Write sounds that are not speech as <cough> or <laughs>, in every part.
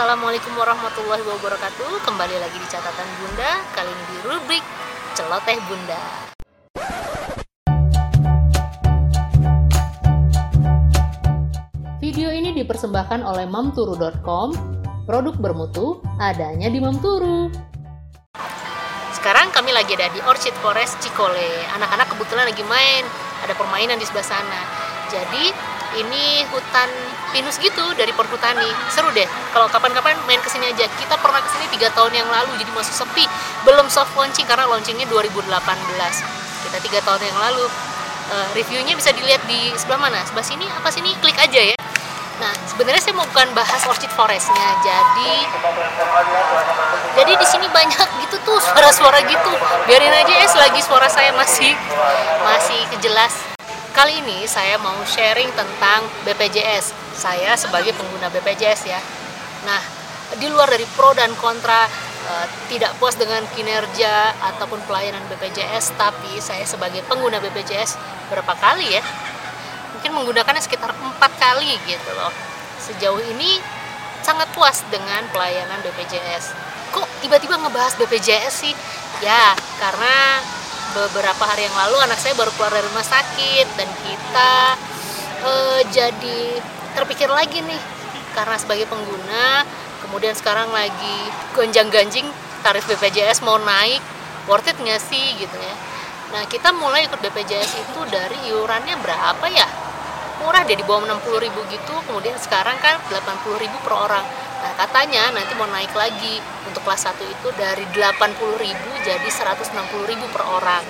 Assalamualaikum warahmatullahi wabarakatuh. Kembali lagi di catatan bunda. Kali ini di rubrik Celoteh Bunda. Video ini dipersembahkan oleh mamturu.com Produk bermutu adanya di Mamturu. Sekarang kami lagi ada di Orchid Forest Cikole. Anak-anak kebetulan lagi main. Ada permainan di sebelah sana. Jadi ini hutan pinus gitu dari perhutani seru deh. Kalau kapan-kapan main ke sini aja. Kita pernah ke sini tiga tahun yang lalu jadi masih sepi. Belum soft launching karena launchingnya 2018 kita tiga tahun yang lalu. Uh, reviewnya bisa dilihat di sebelah mana? Sebelah sini? Apa sini? Klik aja ya. Nah sebenarnya saya mau bukan bahas orchid forestnya. Jadi jadi di sini banyak gitu tuh suara-suara gitu. Biarin aja ya selagi suara saya masih masih kejelas Kali ini saya mau sharing tentang BPJS. Saya sebagai pengguna BPJS ya. Nah, di luar dari pro dan kontra uh, tidak puas dengan kinerja ataupun pelayanan BPJS, tapi saya sebagai pengguna BPJS berapa kali ya? Mungkin menggunakannya sekitar empat kali gitu loh. Sejauh ini sangat puas dengan pelayanan BPJS. Kok tiba-tiba ngebahas BPJS sih? Ya, karena beberapa hari yang lalu anak saya baru keluar dari rumah sakit dan kita uh, jadi terpikir lagi nih. Karena sebagai pengguna kemudian sekarang lagi gonjang-ganjing tarif BPJS mau naik worth it nggak sih gitu ya. Nah kita mulai ikut BPJS itu dari iurannya berapa ya? Murah deh di bawah 60 ribu gitu. Kemudian sekarang kan 80 ribu per orang Nah, katanya nanti mau naik lagi untuk kelas 1 itu dari 80.000 jadi 160.000 per orang.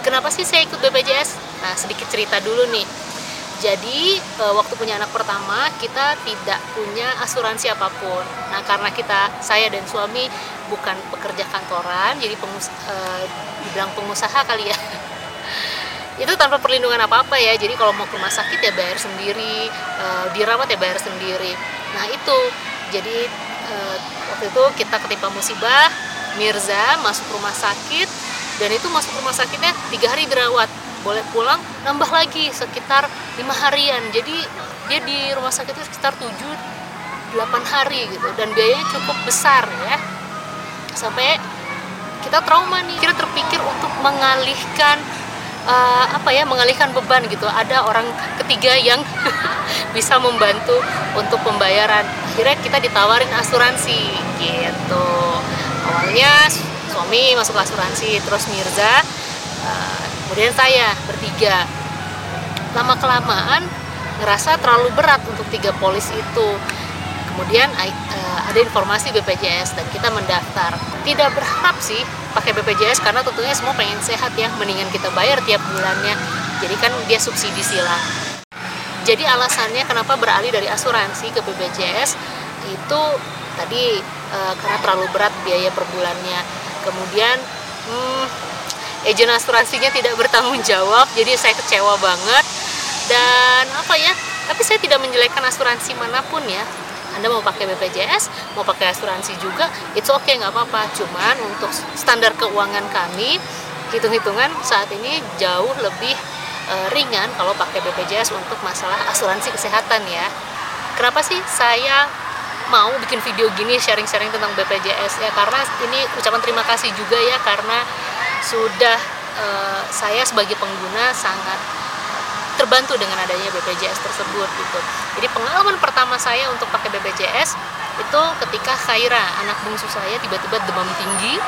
Kenapa sih saya ikut BPJS? Nah, sedikit cerita dulu nih. Jadi, e, waktu punya anak pertama, kita tidak punya asuransi apa pun. Nah, karena kita, saya dan suami bukan pekerja kantoran, jadi pengus e, dibilang pengusaha kali ya. <laughs> itu tanpa perlindungan apa-apa ya. Jadi kalau mau ke rumah sakit ya bayar sendiri, e, dirawat ya bayar sendiri. Nah, itu jadi uh, waktu itu kita ketimpa musibah Mirza masuk rumah sakit dan itu masuk rumah sakitnya tiga hari dirawat. Boleh pulang nambah lagi sekitar lima harian. Jadi dia di rumah sakitnya sekitar 7 8 hari gitu. Dan biayanya cukup besar ya. Sampai kita trauma nih. Kita terpikir untuk mengalihkan uh, apa ya mengalihkan beban gitu. Ada orang ketiga yang <laughs> bisa membantu untuk pembayaran. Akhirnya kita ditawarin asuransi gitu. Awalnya suami masuk asuransi terus Mirza uh, kemudian saya bertiga. Lama kelamaan ngerasa terlalu berat untuk tiga polis itu. Kemudian uh, ada informasi BPJS dan kita mendaftar. Tidak berharap sih pakai BPJS karena tentunya semua pengen sehat ya mendingan kita bayar tiap bulannya. Jadi kan dia subsidi silang jadi alasannya kenapa beralih dari asuransi ke BPJS itu tadi e, karena terlalu berat biaya per bulannya. Kemudian hmm, agent asuransinya tidak bertanggung jawab jadi saya kecewa banget. Dan apa ya tapi saya tidak menjelekkan asuransi mana pun ya. Anda mau pakai BPJS, mau pakai asuransi juga, oke okay, nggak apa-apa. Cuman untuk standar keuangan kami, hitung-hitungan saat ini jauh lebih e, ringan kalau pakai BPJS untuk masalah asuransi kesehatan ya. Kenapa sih saya mau bikin video gini sharing-sharing tentang BPJS ya karena ini ucapan terima kasih juga ya karena sudah e, saya sebagai pengguna sangat terbantu dengan adanya BPJS tersebut gitu. Jadi pengalaman pertama saya untuk pakai BPJS itu ketika Khaira anak bungsu saya tiba-tiba demam tinggi.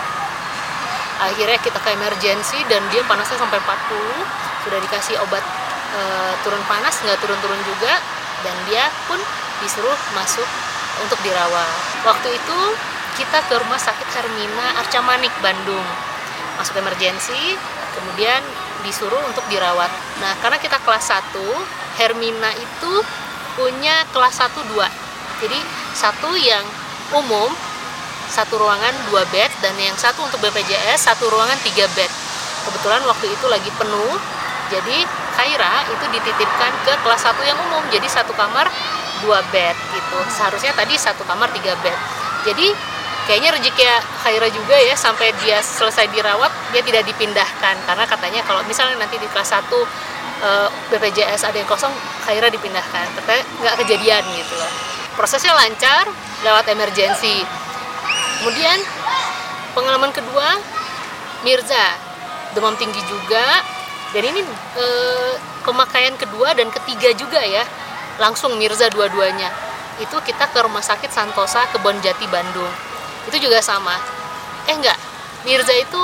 Akhirnya kita ke emergency dan dia panasnya sampai 40, sudah dikasih obat e, turun panas nggak turun-turun juga dan dia pun disuruh masuk untuk dirawat. Waktu itu kita ke rumah sakit Hermina Arca Manik Bandung. Masuk emergency, kemudian disuruh untuk dirawat. Nah, karena kita kelas 1, Hermina itu punya kelas 1 2. Jadi, satu yang umum satu ruangan dua bed dan yang satu untuk BPJS satu ruangan tiga bed. Kebetulan waktu itu lagi penuh, jadi Khaira itu dititipkan ke kelas 1 yang umum, jadi satu kamar dua bed gitu. Seharusnya tadi satu kamar tiga bed. Jadi kayaknya rezeki Khaira juga ya sampai dia selesai dirawat dia tidak dipindahkan. Karena katanya kalau misalnya nanti di kelas 1 uh, BPJS ada yang kosong Khaira dipindahkan. Ternyata nggak kejadian gitu loh. Prosesnya lancar lewat emergensi. Kemudian pengalaman kedua Mirza demam tinggi juga dan ini e, pemakaian kedua dan ketiga juga ya. Langsung Mirza dua-duanya. Itu kita ke rumah sakit Santosa Kebon Jati Bandung. Itu juga sama. Eh enggak. Mirza itu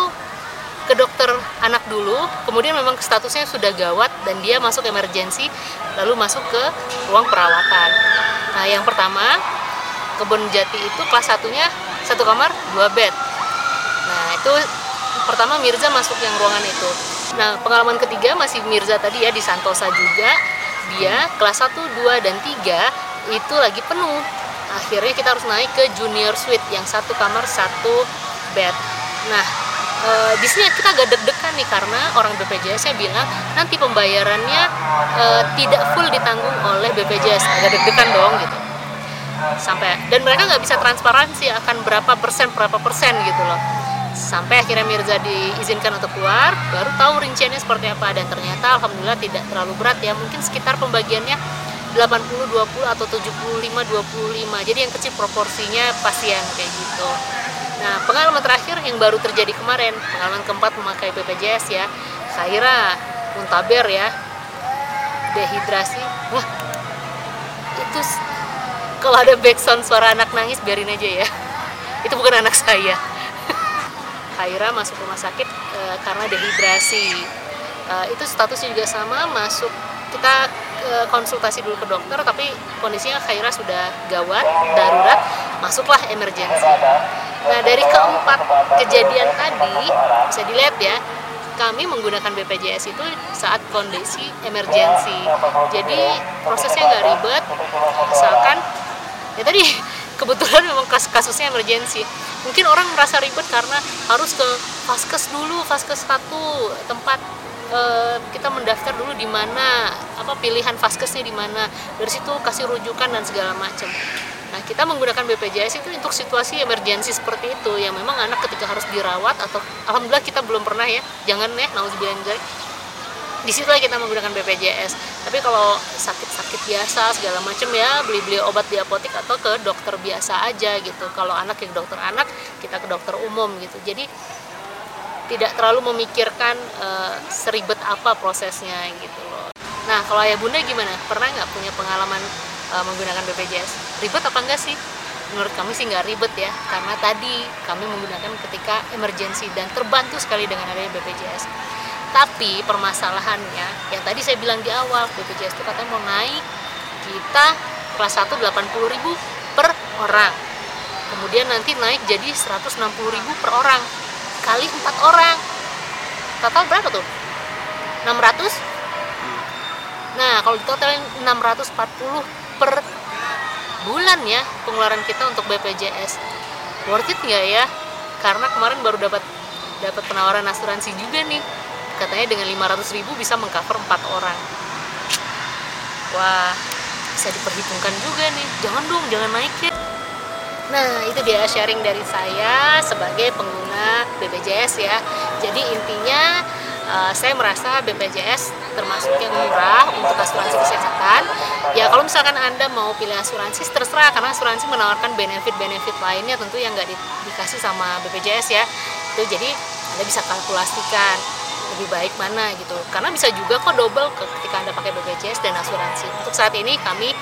ke dokter anak dulu kemudian memang statusnya sudah gawat dan dia masuk emergensi lalu masuk ke ruang perawatan. Nah yang pertama Kebon Jati itu kelas satunya satu kamar dua bed. Nah itu pertama Mirza masuk yang ruangan itu nah pengalaman ketiga masih Mirza tadi ya di Santosa juga. Dia kelas 1, 2, dan 3 itu lagi penuh. Akhirnya kita harus naik ke junior suite yang satu kamar satu bed. Nah e, di sini kita agak deg-degan nih karena orang BPJS nya bilang nanti pembayarannya e, tidak full ditanggung oleh BPJS agak deg-degan dong gitu. Sampai dan mereka nggak bisa transparansi akan berapa persen berapa persen gitu loh sampai akhirnya Mirza diizinkan untuk keluar baru tahu rinciannya seperti apa. Dan ternyata alhamdulillah tidak terlalu berat ya. Mungkin sekitar pembagiannya 80 20 atau 75 25 jadi yang kecil proporsinya pasien kayak gitu. Nah pengalaman terakhir yang baru terjadi kemarin pengalaman keempat memakai BPJS ya. Khaira muntaber ya. Dehidrasi. Wah itu kalau ada backsound suara anak nangis biarin aja ya. Itu bukan anak saya Haira masuk rumah sakit e, karena dehidrasi. E, itu statusnya juga sama masuk kita e, konsultasi dulu ke dokter tapi kondisinya Haira sudah gawat darurat masuklah emergensi nah dari keempat kejadian tadi bisa dilihat ya kami menggunakan BPJS itu saat kondisi emergensi jadi prosesnya nggak ribet asalkan ya tadi <laughs> kebetulan memang kasusnya emergensi mungkin orang merasa ribet karena harus ke vaskes dulu vaskes satu tempat e, kita mendaftar dulu di mana apa pilihan vaskesnya di mana. Dari situ kasih rujukan dan segala macam. Nah kita menggunakan BPJS itu untuk situasi emergensi seperti itu. Yang memang anak ketika harus dirawat atau alhamdulillah kita belum pernah ya jangan ya nauzubillah di situ kita menggunakan BPJS tapi kalau sakit-sakit biasa segala macam ya beli-beli obat di apotek atau ke dokter biasa aja gitu. Kalau anak ke dokter anak kita ke dokter umum gitu. Jadi tidak terlalu memikirkan uh, seribet apa prosesnya gitu loh. Nah kalau ayah bunda gimana? Pernah nggak punya pengalaman uh, menggunakan BPJS ribet apa enggak sih? Menurut kami sih nggak ribet ya. Karena tadi kami menggunakan ketika emergensi dan terbantu sekali dengan adanya BPJS tapi permasalahannya yang tadi saya bilang di awal BPJS itu katanya mau naik kita kelas 1 80 ribu per orang. Kemudian nanti naik jadi 160 ribu per orang kali 4 orang. Total berapa tuh? 600 nah kalau ditotalin 640 per bulan ya pengeluaran kita untuk BPJS worth it nggak ya? Karena kemarin baru dapat dapat penawaran asuransi juga nih katanya dengan 500 ribu bisa mengcover 4 orang. Wah bisa diperhitungkan juga nih. Jangan dong jangan naik ya. Nah itu dia sharing dari saya sebagai pengguna BPJS ya. Jadi intinya uh, saya merasa BPJS termasuk yang murah untuk asuransi kesehatan. Ya kalau misalkan anda mau pilih asuransi terserah. Karena asuransi menawarkan benefit-benefit lainnya tentu yang nggak di, dikasih sama BPJS ya. Itu jadi anda bisa kalkulasikan lebih baik mana gitu. Karena bisa juga kok double ketika anda pakai BPJS dan asuransi. Untuk saat ini kami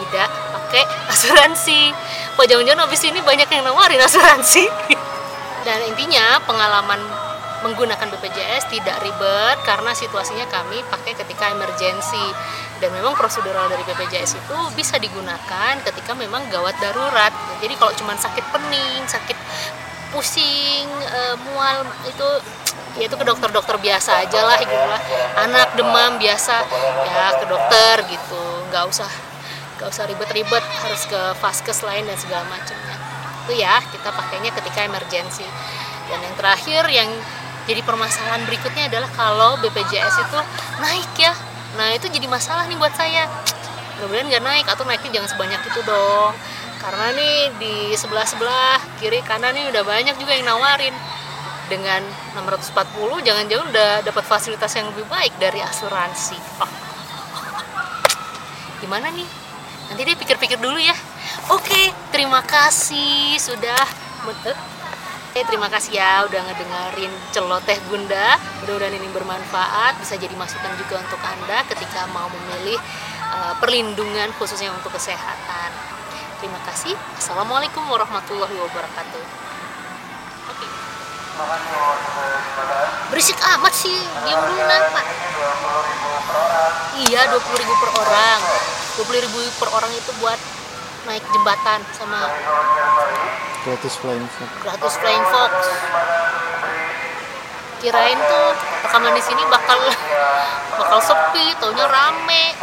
tidak pakai <laughs> asuransi. Kok jangan-jangan habis ini banyak yang nawarin asuransi? <laughs> Dan intinya pengalaman menggunakan BPJS tidak ribet karena situasinya kami pakai ketika emergensi dan memang prosedural dari BPJS itu bisa digunakan ketika memang gawat darurat. Jadi kalau cuma sakit pening sakit pusing e, mual itu ya itu ke dokter-dokter biasa aja lah gitu lah. Anak demam biasa. Ya ke dokter gitu. Nggak usah nggak usah ribet-ribet. Harus ke vaskes lain dan segala macamnya. Itu ya kita pakainya ketika emergensi dan yang terakhir yang jadi permasalahan berikutnya adalah kalau BPJS itu naik ya. Nah itu jadi masalah nih buat saya. Mudah-mudahan nggak naik. Atau naiknya jangan sebanyak itu dong. Karena nih di sebelah sebelah kiri kanan nih udah banyak juga yang nawarin dengan 640 jangan-jangan udah dapat fasilitas yang lebih baik dari asuransi oh. gimana nih nanti deh pikir-pikir dulu ya Oke, terima kasih sudah betul. Eh, terima kasih ya udah ngedengerin celoteh Bunda. Mudah-mudahan ini bermanfaat, bisa jadi masukan juga untuk Anda ketika mau memilih uh, perlindungan khususnya untuk kesehatan. Terima kasih. Assalamualaikum warahmatullahi wabarakatuh. Oke. Berisik amat sih, diam dulu kenapa? Iya, 20.000 per orang. 20.000 per orang itu buat naik jembatan sama gratis flying fox gratis flying fox kirain tuh rekaman di sini bakal bakal sepi taunya rame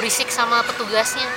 berisik sama petugasnya